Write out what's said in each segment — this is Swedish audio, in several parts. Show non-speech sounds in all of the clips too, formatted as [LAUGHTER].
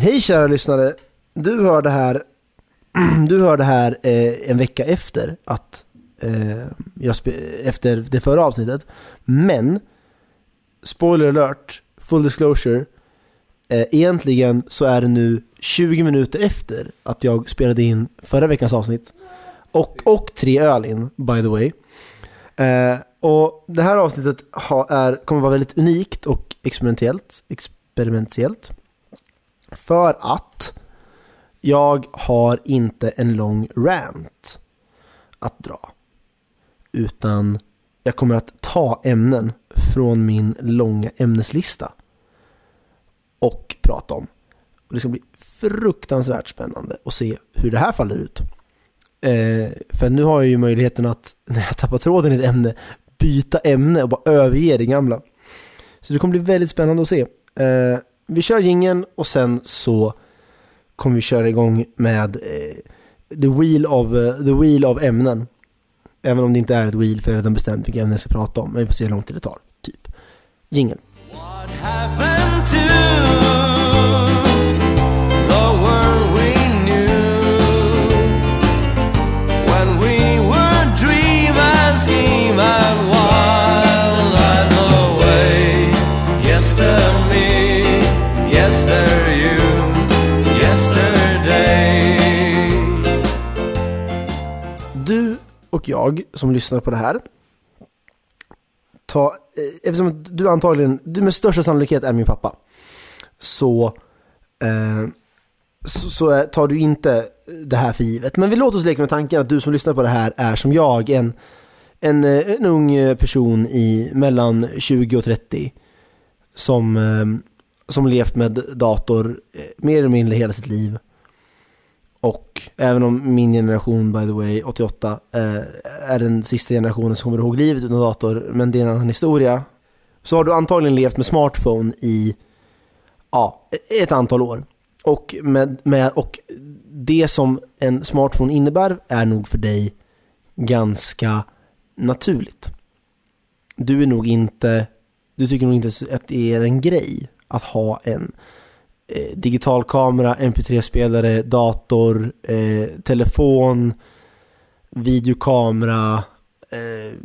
Hej kära lyssnare! Du hör det här, [CLEARS THROAT] du hör det här eh, en vecka efter att eh, jag spe- efter det förra avsnittet. Men, spoiler alert, full disclosure, eh, egentligen så är det nu 20 minuter efter att jag spelade in förra veckans avsnitt. Och, och tre öl in, by the way. Eh, och det här avsnittet ha, är, kommer vara väldigt unikt och experimentellt. experimentellt. För att jag har inte en lång rant att dra. Utan jag kommer att ta ämnen från min långa ämneslista och prata om. Och det ska bli fruktansvärt spännande att se hur det här faller ut. Eh, för nu har jag ju möjligheten att, [LAUGHS] när jag tappar tråden i ett ämne, byta ämne och bara överge det gamla. Så det kommer bli väldigt spännande att se. Eh, vi kör gingen och sen så kommer vi köra igång med eh, the, wheel of, eh, the wheel of ämnen. Även om det inte är ett wheel för jag har redan bestämt vilka ämnen jag ska prata om. Men vi får se hur lång tid det tar. Typ. Jingel. Jag som lyssnar på det här. Ta, eh, eftersom du antagligen, du med största sannolikhet är min pappa. Så, eh, så, så eh, tar du inte det här för givet. Men vi låter oss leka med tanken att du som lyssnar på det här är som jag. En, en, eh, en ung person i mellan 20 och 30. Som, eh, som levt med dator mer eller mindre hela sitt liv. Och även om min generation, by the way, 88, eh, är den sista generationen som kommer ihåg livet utan dator, men det är en annan historia. Så har du antagligen levt med smartphone i ja, ett antal år. Och, med, med, och det som en smartphone innebär är nog för dig ganska naturligt. Du är nog inte, du tycker nog inte att det är en grej att ha en eh, digital kamera, mp3-spelare, dator, eh, telefon, videokamera, eh,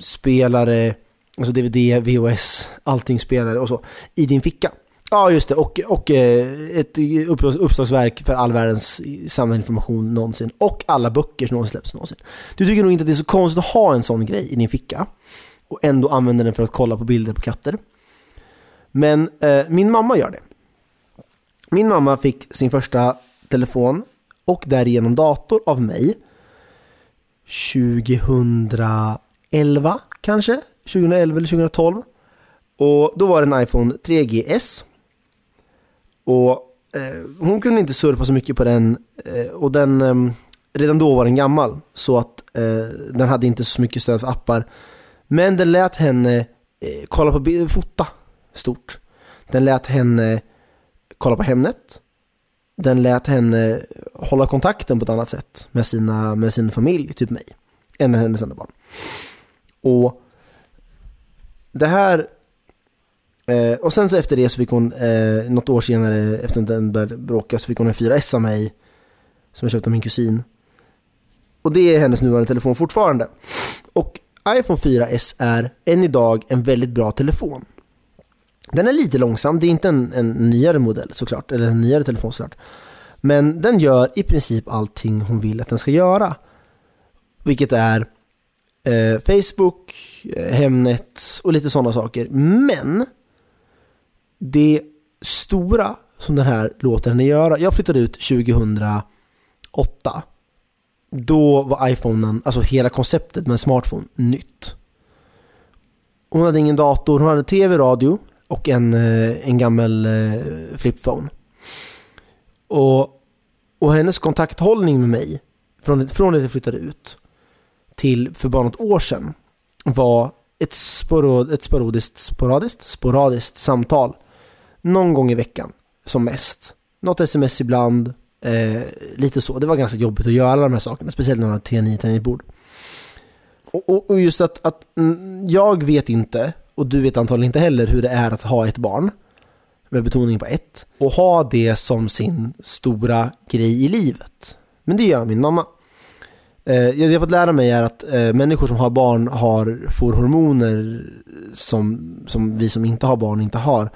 spelare, alltså DVD, VHS, allting spelare och så, i din ficka. Ja, just det. Och, och eh, ett uppslagsverk för all världens samlade information någonsin. Och alla böcker som någonsin släpps någonsin. Du tycker nog inte att det är så konstigt att ha en sån grej i din ficka. Och ändå använda den för att kolla på bilder på katter. Men eh, min mamma gör det. Min mamma fick sin första telefon och därigenom dator av mig 2011 kanske? 2011 eller 2012. Och då var det en iPhone 3GS. Och eh, hon kunde inte surfa så mycket på den eh, och den eh, redan då var den gammal så att eh, den hade inte så mycket stöd för appar. Men den lät henne eh, kolla på bilder, fota stort. Den lät henne kolla på Hemnet. Den lät henne hålla kontakten på ett annat sätt med, sina, med sin familj, typ mig, än med hennes andra barn. Och det här Eh, och sen så efter det så fick hon, eh, något år senare, efter att den började bråka, så fick hon en 4S av mig. Som jag köpte av min kusin. Och det är hennes nuvarande telefon fortfarande. Och iPhone 4S är än idag en väldigt bra telefon. Den är lite långsam, det är inte en, en nyare modell såklart, eller en nyare telefon såklart. Men den gör i princip allting hon vill att den ska göra. Vilket är eh, Facebook, eh, Hemnet och lite sådana saker. Men det stora som den här låter henne göra, jag flyttade ut 2008. Då var iPhonen, alltså hela konceptet med en smartphone, nytt. Hon hade ingen dator, hon hade tv, radio och en, eh, en gammal eh, flipphone. Och, och hennes kontakthållning med mig, från, från att jag flyttade ut, till för bara något år sedan var ett, sporod, ett sporadiskt, sporadiskt, sporadiskt samtal någon gång i veckan som mest. Något sms ibland, eh, lite så. Det var ganska jobbigt att göra alla de här sakerna, speciellt när man har T9 tangentbord. Och, och, och just att, att mm, jag vet inte, och du vet antagligen inte heller hur det är att ha ett barn. med betoning på ett, och ha det som sin stora grej i livet. Men det gör min mamma. Eh, det Jag har fått lära mig är att eh, människor som har barn har, får hormoner som, som vi som inte har barn inte har.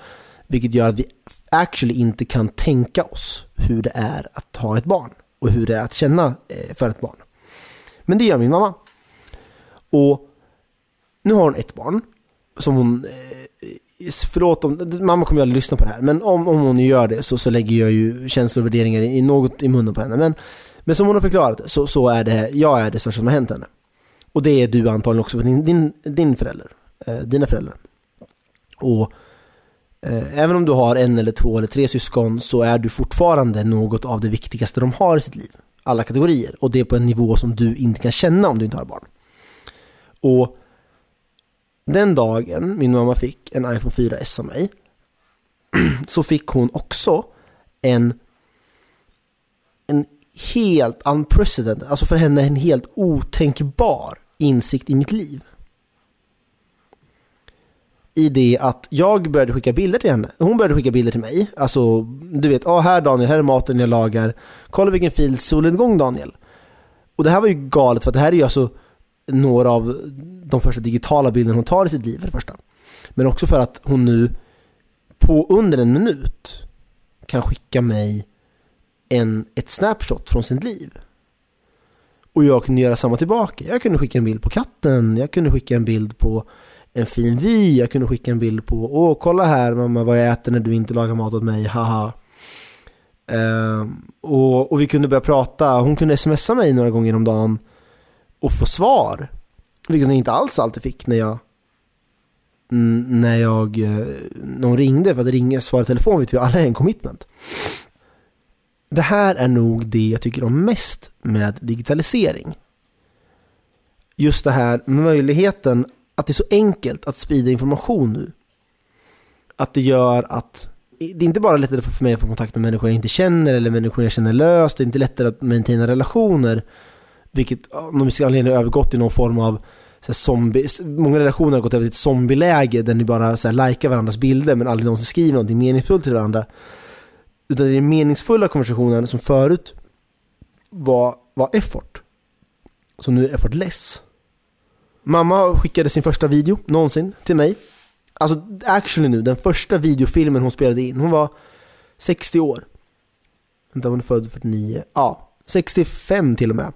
Vilket gör att vi actually inte kan tänka oss hur det är att ha ett barn och hur det är att känna eh, för ett barn. Men det gör min mamma. Och nu har hon ett barn som hon, eh, förlåt om, mamma kommer ju aldrig lyssna på det här, men om, om hon gör det så, så lägger jag ju känslor och värderingar i, något i munnen på henne. Men, men som hon har förklarat så, så är det, jag är det största som har hänt henne. Och det är du antagligen också för din, din, din förälder, eh, dina föräldrar. Och eh, även om du har en eller två eller tre syskon så är du fortfarande något av det viktigaste de har i sitt liv. Alla kategorier. Och det är på en nivå som du inte kan känna om du inte har barn. Och den dagen min mamma fick en iPhone 4S av mig [CLEARS THROAT] så fick hon också en, en helt unprecedented, alltså för henne en helt otänkbar insikt i mitt liv. I det att jag började skicka bilder till henne. Hon började skicka bilder till mig. Alltså, du vet, ah, här Daniel, här är maten jag lagar. Kolla vilken fin solnedgång Daniel. Och det här var ju galet för att det här är ju alltså några av de första digitala bilderna hon tar i sitt liv för det första. Men också för att hon nu på under en minut kan skicka mig en, ett snapshot från sitt liv. Och jag kunde göra samma tillbaka. Jag kunde skicka en bild på katten, jag kunde skicka en bild på en fin vy, jag kunde skicka en bild på Åh, kolla här mamma vad jag äter när du inte lagar mat åt mig, haha. Ehm, och, och vi kunde börja prata, hon kunde smsa mig några gånger om dagen och få svar. Vilket jag inte alls alltid fick när jag när jag, eh, Någon ringde, för att ringa, svara i telefon vet vi alla är en commitment. Det här är nog det jag tycker om mest med digitalisering. Just det här möjligheten att det är så enkelt att sprida information nu. Att det gör att det är inte bara lättare för mig att få kontakt med människor jag inte känner eller människor jag känner löst. Det är inte lättare att maintaina relationer. Vilket av någon mystisk anledning har övergått i någon form av så zombie, många relationer har gått över till ett zombieläge där ni bara så här, likar varandras bilder men aldrig någonsin skriver någonting meningsfullt till varandra. Utan det är den meningsfulla konversationen som förut var, var effort. Som nu är effortless. Mamma skickade sin första video någonsin till mig. Alltså actually nu, den första videofilmen hon spelade in. Hon var 60 år. Vänta, hon är född 49. Ja, 65 till och med.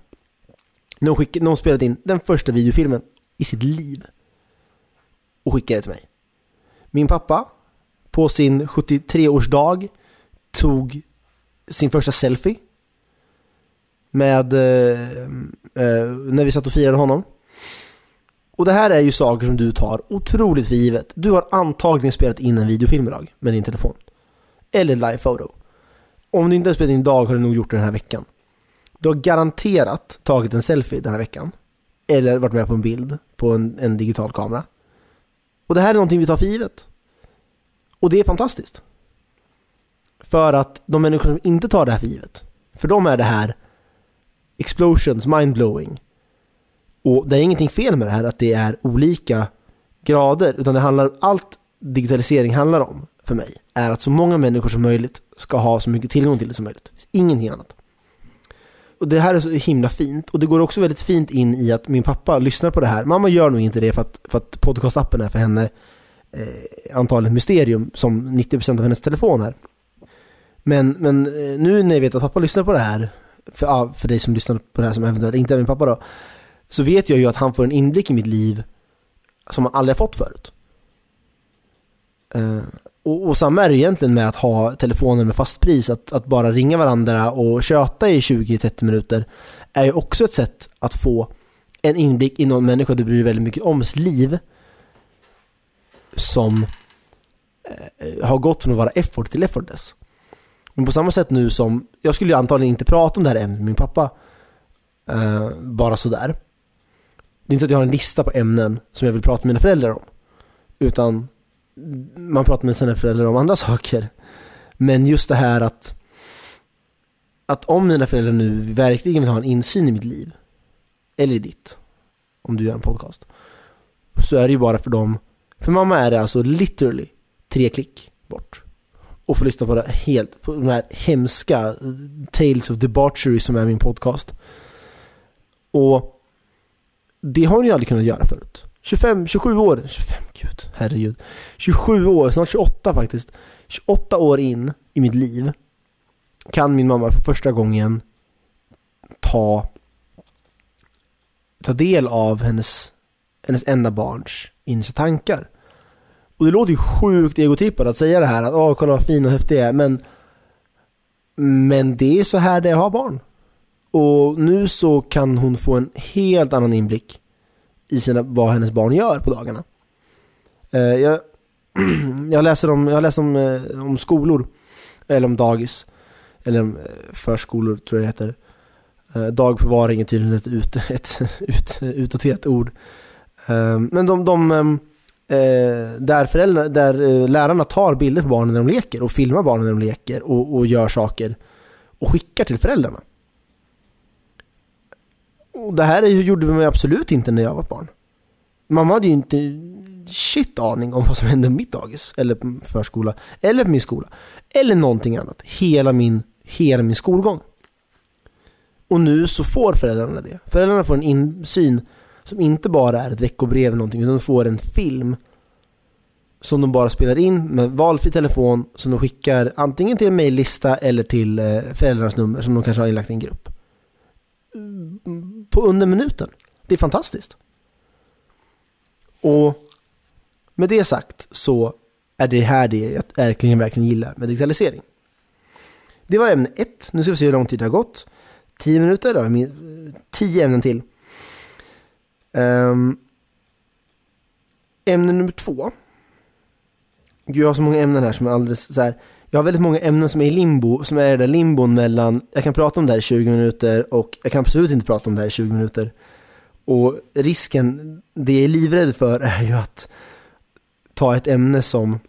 När hon, skickade, när hon spelade in den första videofilmen i sitt liv. Och skickade till mig. Min pappa, på sin 73-årsdag, tog sin första selfie. Med, eh, eh, när vi satt och firade honom. Och det här är ju saker som du tar otroligt för givet. Du har antagligen spelat in en videofilm idag med din telefon. Eller live photo. Om du inte har spelat in idag har du nog gjort det den här veckan. Du har garanterat tagit en selfie den här veckan. Eller varit med på en bild på en, en digital kamera. Och det här är någonting vi tar för givet. Och det är fantastiskt. För att de människor som inte tar det här för givet, för dem är det här explosions, mindblowing. Och det är ingenting fel med det här att det är olika grader, utan det handlar, allt digitalisering handlar om för mig är att så många människor som möjligt ska ha så mycket tillgång till det som möjligt. Ingenting annat. Och det här är så himla fint. Och det går också väldigt fint in i att min pappa lyssnar på det här. Mamma gör nog inte det för att, för att podcastappen är för henne eh, antalet mysterium som 90% av hennes telefon är. Men, men eh, nu när jag vet att pappa lyssnar på det här, för, ja, för dig som lyssnar på det här som eventuellt inte är min pappa då, så vet jag ju att han får en inblick i mitt liv som han aldrig har fått förut. Eh, och, och samma är det egentligen med att ha telefoner med fast pris, att, att bara ringa varandra och köta i 20-30 minuter är ju också ett sätt att få en inblick i någon människa du bryr dig väldigt mycket oms liv som eh, har gått från att vara effort till effortless. Men på samma sätt nu som, jag skulle ju antagligen inte prata om det här ämnet med min pappa eh, bara sådär. Det är inte så att jag har en lista på ämnen som jag vill prata med mina föräldrar om. Utan man pratar med sina föräldrar om andra [LAUGHS] saker. Men just det här att att om mina föräldrar nu verkligen vill ha en insyn i mitt liv, eller i ditt, om du gör en podcast, så är det ju bara för dem, för mamma är det alltså literally tre klick bort. och få lyssna på, det helt, på de här hemska eh, Tales of Debauchery som är min podcast. Och det har hon ju aldrig kunnat göra förut. 25, 27 år, 25, gud, herregud. 27 år, snart 28 faktiskt. 28 år in i mitt liv kan min mamma för första gången ta, ta del av hennes, hennes enda barns innersta tankar. Och det låter ju sjukt egotrippat att säga det här, att åh kolla vad fin och häftig jag är, men men det är så här det är att ha barn. Och nu så kan hon få en helt annan inblick i sina, vad hennes barn gör på dagarna. Eh, jag, [CLEARS THROAT] jag läser, om, jag läser om, eh, om skolor, eller om dagis, eller om eh, förskolor tror jag det heter. Dagförvaring är tydligen ett, ut, [LAUGHS] ett ut, utdaterat ord. Men de, de ehm, där, föräldrar, där lärarna tar bilder på barnen när de leker och filmar barnen när de leker och, och gör saker och skickar till föräldrarna. Och det här gjorde man ju absolut inte när jag var barn. Mamma hade ju inte shit aning om vad som hände på mitt dagis, eller på förskola, eller på min skola, eller någonting annat. Hela min, hela min skolgång. Och nu så får föräldrarna det. Föräldrarna får en insyn som inte bara är ett veckobrev eller någonting, utan de får en film som de bara spelar in med valfri telefon som de skickar antingen till en mejllista eller till eh, föräldrarnas nummer som de kanske har inlagt i en grupp. På under minuten. Det är fantastiskt. Och med det sagt så är det här det jag verkligen, verkligen gillar med digitalisering. Det var ämne ett. Nu ska vi se hur lång tid det har gått. 10 minuter, då tio 10 ämnen till. Um, ämne nummer två. Gud, jag har så många ämnen här som är alldeles så här. Jag har väldigt många ämnen som är i limbo, som är det där limbon mellan, jag kan prata om det här i 20 minuter och jag kan absolut inte prata om det här i 20 minuter. Och risken, det jag är livrädd för [LAUGHS] är ju att ta ett ämne som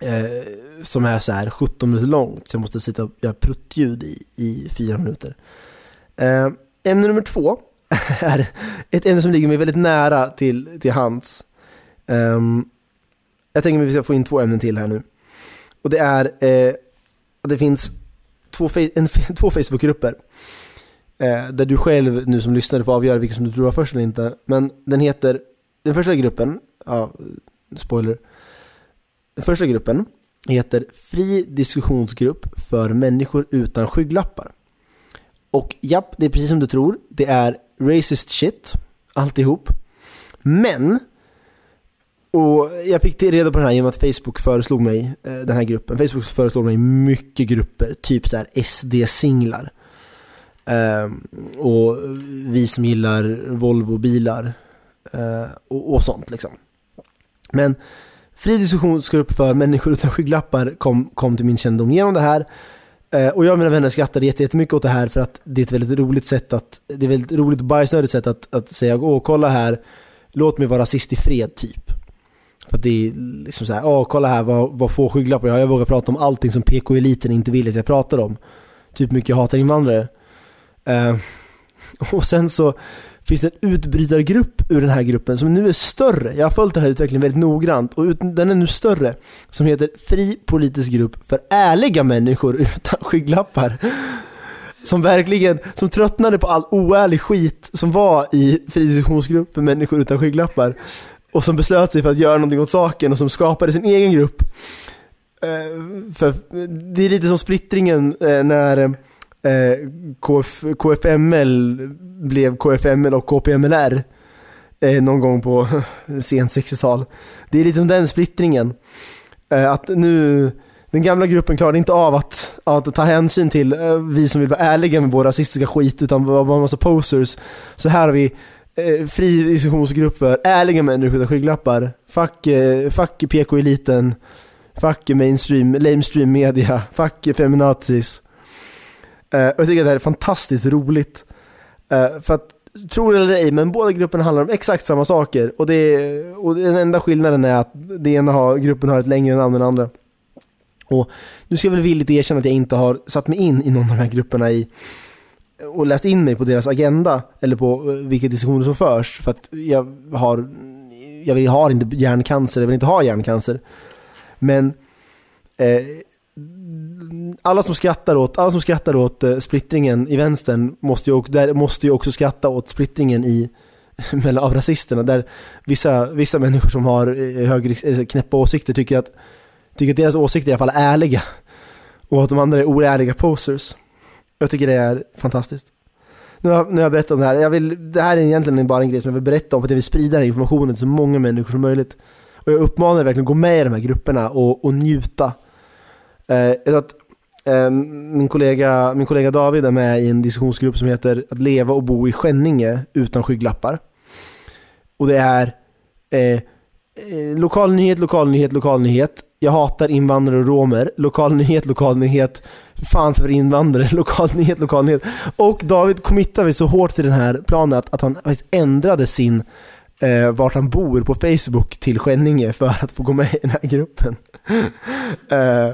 eh, som är så här 17 minuter långt, så jag måste sitta och göra pruttljud i, i fyra minuter. Eh, ämne nummer två [LAUGHS] är ett ämne som ligger mig väldigt nära till, till hands. Eh, jag tänker att vi ska få in två ämnen till här nu. Och det är eh, det finns två, en, [LAUGHS] två Facebookgrupper. Eh, där du själv nu som lyssnare får avgöra vilken som du tror var först eller inte. Men den heter, den första gruppen, ja, spoiler. Den första gruppen heter Fri diskussionsgrupp för människor utan skygglappar. Och japp, det är precis som du tror. Det är racist shit, alltihop. Men, och jag fick till reda på den här genom att Facebook föreslog mig eh, den här gruppen. Facebook föreslog mig mycket grupper, typ så här SD-singlar. Eh, och vi som gillar Volvo-bilar eh, och, och sånt liksom. Men Fri diskussionsgrupp för människor utan skygglappar kom, kom till min kännedom genom det här. Eh, och jag och mina vänner skrattade jättemycket åt det här för att det är ett väldigt roligt sätt att, det är ett väldigt roligt och bajsnödigt sätt att, att säga åh kolla här, låt mig vara rasist i fred typ. För att det är liksom såhär, åh kolla här vad, vad få skygglappar jag har, jag vågar prata om allting som PK-eliten inte vill att jag pratar om. Typ mycket jag hatar invandrare. Eh, [LAUGHS] och sen så finns det en utbrytargrupp ur den här gruppen som nu är större. Jag har följt den här utvecklingen väldigt noggrant och ut, den är nu större. Som heter Fri politisk grupp för ärliga människor utan skygglappar. Som verkligen, som tröttnade på all oärlig skit som var i Fri diskussionsgrupp för människor utan skygglappar. Och som beslöt sig för att göra någonting åt saken och som skapade sin egen grupp. Eh, För det är lite som splittringen eh, när eh, KF, KFML blev KFML och KPMLR eh, någon gång på [LAUGHS] sent 60-tal. Det är lite som den splittringen. Eh, att nu, den gamla gruppen klarade inte av att, att ta hänsyn till eh, vi som vill vara ärliga med vår rasistiska skit utan var bara en massa posers. Så här har vi eh, fri diskussionsgrupp för ärliga människor utan skygglappar. Fuck, eh, fuck PK-eliten. Fuck mainstream, lamestream media. Fuck feminazis. Eh, och jag tycker att det här är fantastiskt roligt. Eh, för att, tro det eller ej, men båda grupperna handlar om exakt samma saker. Och, det och den enda skillnaden är att det ena har, gruppen har ett längre namn än den andra. Och nu ska jag väl villigt erkänna att jag inte har satt mig in i någon av de här grupperna i och läst in mig på deras agenda eller på eh, vilka diskussioner som förs. För att jag har, jag vill, har inte hjärncancer, jag vill inte ha hjärncancer. Men eh, alla som skrattar åt, alla som skrattar åt eh, splittringen i vänstern måste ju, där måste ju också skratta åt splittringen i, [LAUGHS] mellan, av rasisterna. Där vissa, vissa människor som har eh, höger, eh, knäppa åsikter tycker att, tycker att deras åsikter i alla fall är ärliga. Och att de andra är oärliga posers. Jag tycker det är fantastiskt. Nu har, nu har jag berättat om det här. Jag vill, det här är egentligen bara en grej som jag vill berätta om för att jag vill sprida den här informationen till så många människor som möjligt. Och jag uppmanar er verkligen att gå med i de här grupperna och, och njuta. Eh, att, eh, min, kollega, min kollega David är med i en diskussionsgrupp som heter Att leva och bo i Skänninge utan skygglappar. Och det är eh, eh, lokal nyhet, lokal nyhet, lokal nyhet. Jag hatar invandrare och romer. Lokal nyhet, lokal nyhet. Fan för invandrare, [LAUGHS] lokalnyhet, lokalnyhet. Och David committade så hårt till den här planen att, att han faktiskt ändrade sin eh, vart han bor på Facebook till Skänninge för att få gå med i den här gruppen. [LAUGHS] eh,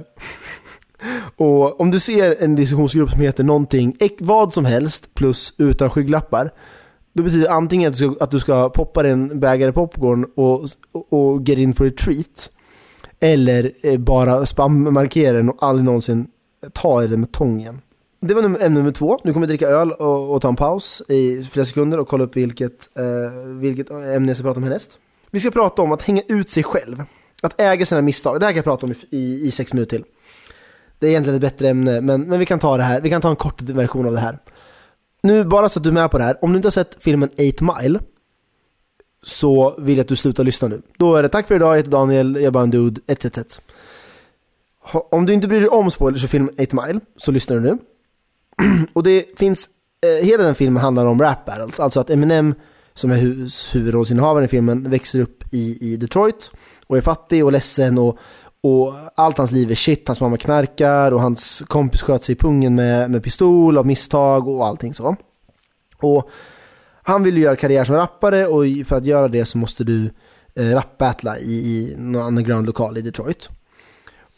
och om du ser en diskussionsgrupp som heter någonting, vad som helst plus utan skygglappar, då betyder det antingen att du ska, att du ska poppa din en bägare popcorn och, och, och get in for a treat, eller eh, bara spammarkera den och aldrig någonsin ta i det med tången. Det var ämne nummer två. Nu kommer jag dricka öl och, och ta en paus i flera sekunder och kolla upp vilket, eh, vilket ämne jag ska prata om härnäst. Vi ska prata om att hänga ut sig själv. Att äga sina misstag. Det här kan jag prata om i, i, i sex minuter till. Det är egentligen ett bättre ämne, men, men vi kan ta det här. Vi kan ta en kort version av det här. Nu, bara så att du är med på det här. Om du inte har sett filmen 8 Mile så vill jag att du slutar lyssna nu. Då är det tack för idag, jag heter Daniel, jag är bara en dude, etc. etc. Om du inte bryr dig om spoilers för filmen 8 Mile så lyssnar du nu. [CLEARS THROAT] Och det finns, eh, hela den filmen handlar om rap battles, alltså att Eminem som är hu- huvudrollsinnehavaren i filmen växer upp i, i Detroit och är fattig och ledsen och, och allt hans liv är shit, hans mamma knarkar och hans kompis sköt sig i pungen med, med pistol av misstag och allting så. Och han vill ju göra karriär som rappare och för att göra det så måste du eh, rapbattla i, i någon underground-lokal i Detroit.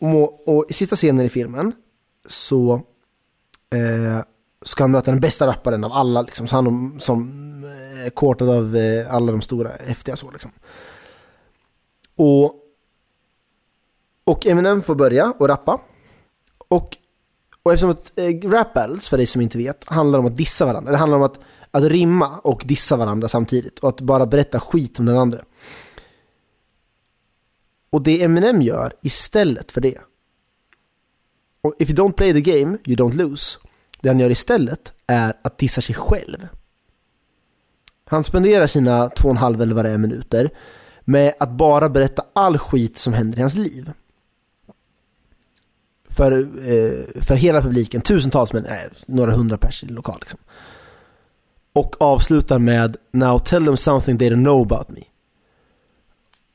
Och, och i sista scenen i filmen så eh, ska han möta den bästa rapparen av alla, liksom, så han som eh, är kortad av eh, alla de stora häftiga så liksom. Och, och Eminem får börja och rappa. Och, och eftersom att eh, rap battles, för dig som inte vet, handlar om att dissa varandra. Det handlar om att, att rimma och dissa varandra samtidigt. Och att bara berätta skit om den andra. Och det Eminem gör istället för det. Och if you don't play the game, you don't lose. Det han gör istället är att dissa sig själv. Han spenderar sina två och en halv eller vad det är minuter med att bara berätta all skit som händer i hans liv. För, eh, för hela publiken, tusentals men nej, några hundra pers i lokal liksom. Och avslutar med Now tell them something they don't know about me.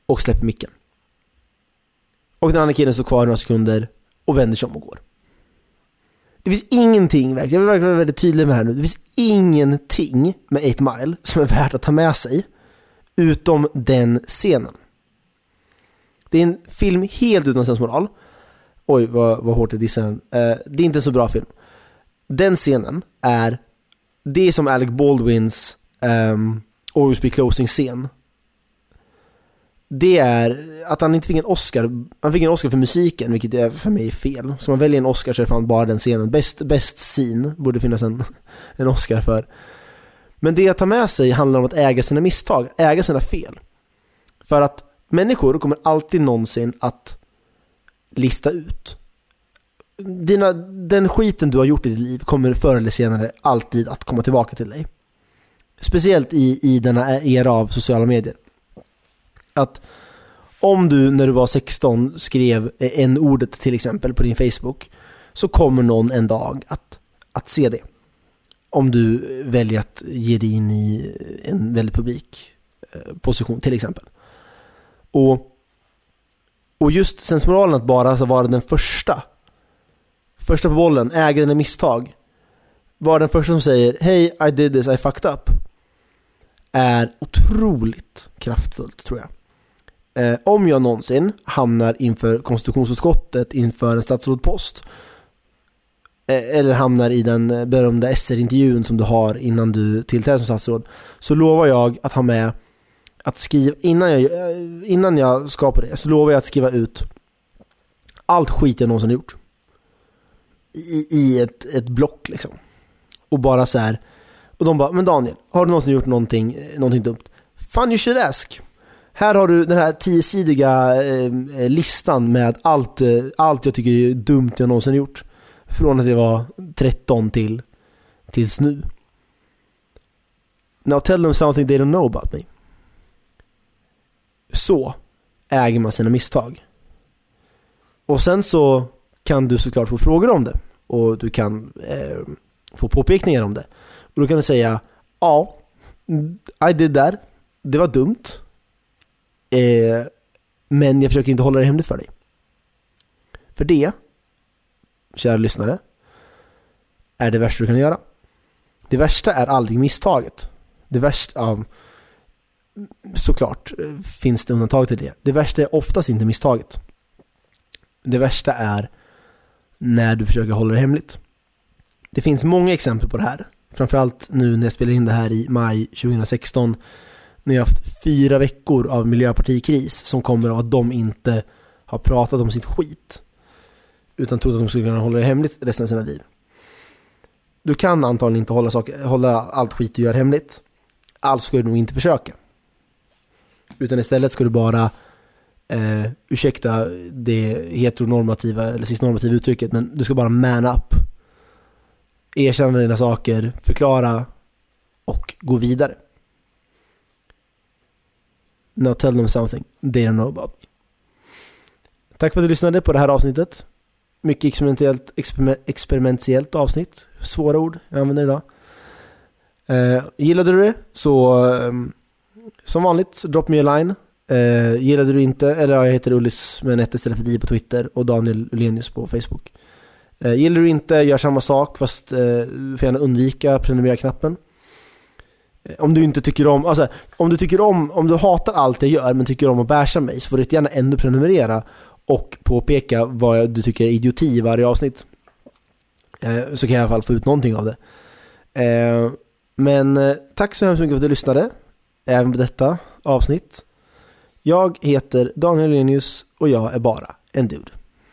Och släpper micken. Och den andra killen står kvar några sekunder och vänder sig om och går. Det finns ingenting, verkligen, jag vill verkligen vara väldigt tydlig med det här nu. Det finns ingenting med 8 Mile som är värt att ta med sig utom den scenen. Det är en film helt utan sensmoral. Oj, vad, vad hårt jag dissar den. Eh, det är inte en så bra film. Den scenen är, det är som Alec Baldwins um, Always Be Closing-scen. Det är att han inte fick en Oscar, han fick en Oscar för musiken, vilket är för mig fel. Så man väljer en Oscar så är det fan bara den scenen. Best, best scene borde finnas en, en Oscar för. Men det att ta med sig handlar om att äga sina misstag, äga sina fel. För att människor kommer alltid någonsin att lista ut. Dina, den skiten du har gjort i ditt liv kommer förr eller senare alltid att komma tillbaka till dig. Speciellt i, i denna era av sociala medier. Att om du när du var 16 skrev eh, en ordet till exempel på din Facebook så kommer någon en dag att, att se det. Om du väljer att ge dig in i en väldigt publik eh, position till exempel. Och, och just sensmoralen att bara alltså vara den första, första på bollen, äga dina misstag, vara den första som säger Hej, I did this, I fucked up, är otroligt kraftfullt tror jag. Eh, om jag någonsin hamnar inför konstitutionsutskottet inför en statsrådspost eh, eller hamnar i den berömda SR-intervjun som du har innan du tillträder som statsråd så lovar jag att ha med att skriva, innan jag, eh, innan jag ska på det, så lovar jag att skriva ut allt skit jag någonsin har gjort. I, i ett, ett block liksom. Och bara så här. Och de bara, men Daniel, har du någonsin gjort någonting, eh, någonting dumt? Fan you should ask. Här har du den här tiosidiga eh, eh, listan med allt, eh, allt jag tycker är dumt jag någonsin gjort. Från att jag var 13 till tills nu. Now tell them something they don't know about me. Så äger man sina misstag. Och sen så kan du såklart få frågor om det. Och du kan eh, få påpekningar om det. Och då kan du säga ja, mm, I did that. Det var dumt. Eh, men jag försöker inte hålla det hemligt för dig. För det, kära lyssnare, är det värsta du kan göra. Det värsta är aldrig misstaget. Det värsta, ja, såklart eh, finns det undantag till det. Det värsta är oftast inte misstaget. Det värsta är när du försöker hålla det hemligt. Det finns många exempel på det här. Framförallt nu när jag spelar in det här i maj 2016 ni har haft fyra veckor av miljöpartikris som kommer av att de inte har pratat om sitt skit. Utan trott att de skulle kunna hålla det hemligt resten av sina liv. Du kan antagligen inte hålla, saker, hålla allt skit du gör hemligt. Alltså ska du nog inte försöka. Utan istället ska du bara, eh, ursäkta det heteronormativa eller cisnormativa uttrycket, men du ska bara man up. Erkänna dina saker, förklara och gå vidare. Now tell them something they don't know about me. Tack för att du lyssnade på det här avsnittet. Mycket experimentellt, experiment, experimentellt avsnitt. Svåra ord jag använder idag. Eh, gillade du det så eh, som vanligt, drop me a line. Eh, gillade du inte, eller ja, jag heter Ullis med en ett istället för di på Twitter och Daniel Ulenius på Facebook. Eh, gillar du inte, gör samma sak fast eh, du får gärna undvika prenumerera-knappen. Om du inte tycker om, alltså om du tycker om, om du hatar allt jag gör men tycker om att bärsa mig så får du gärna ändå prenumerera och påpeka vad du tycker är idioti i varje avsnitt. Eh, så kan jag i alla fall få ut någonting av det. Eh, men eh, tack så hemskt mycket för att du lyssnade, även på detta avsnitt. Jag heter Daniel Lenius och jag är bara en dude.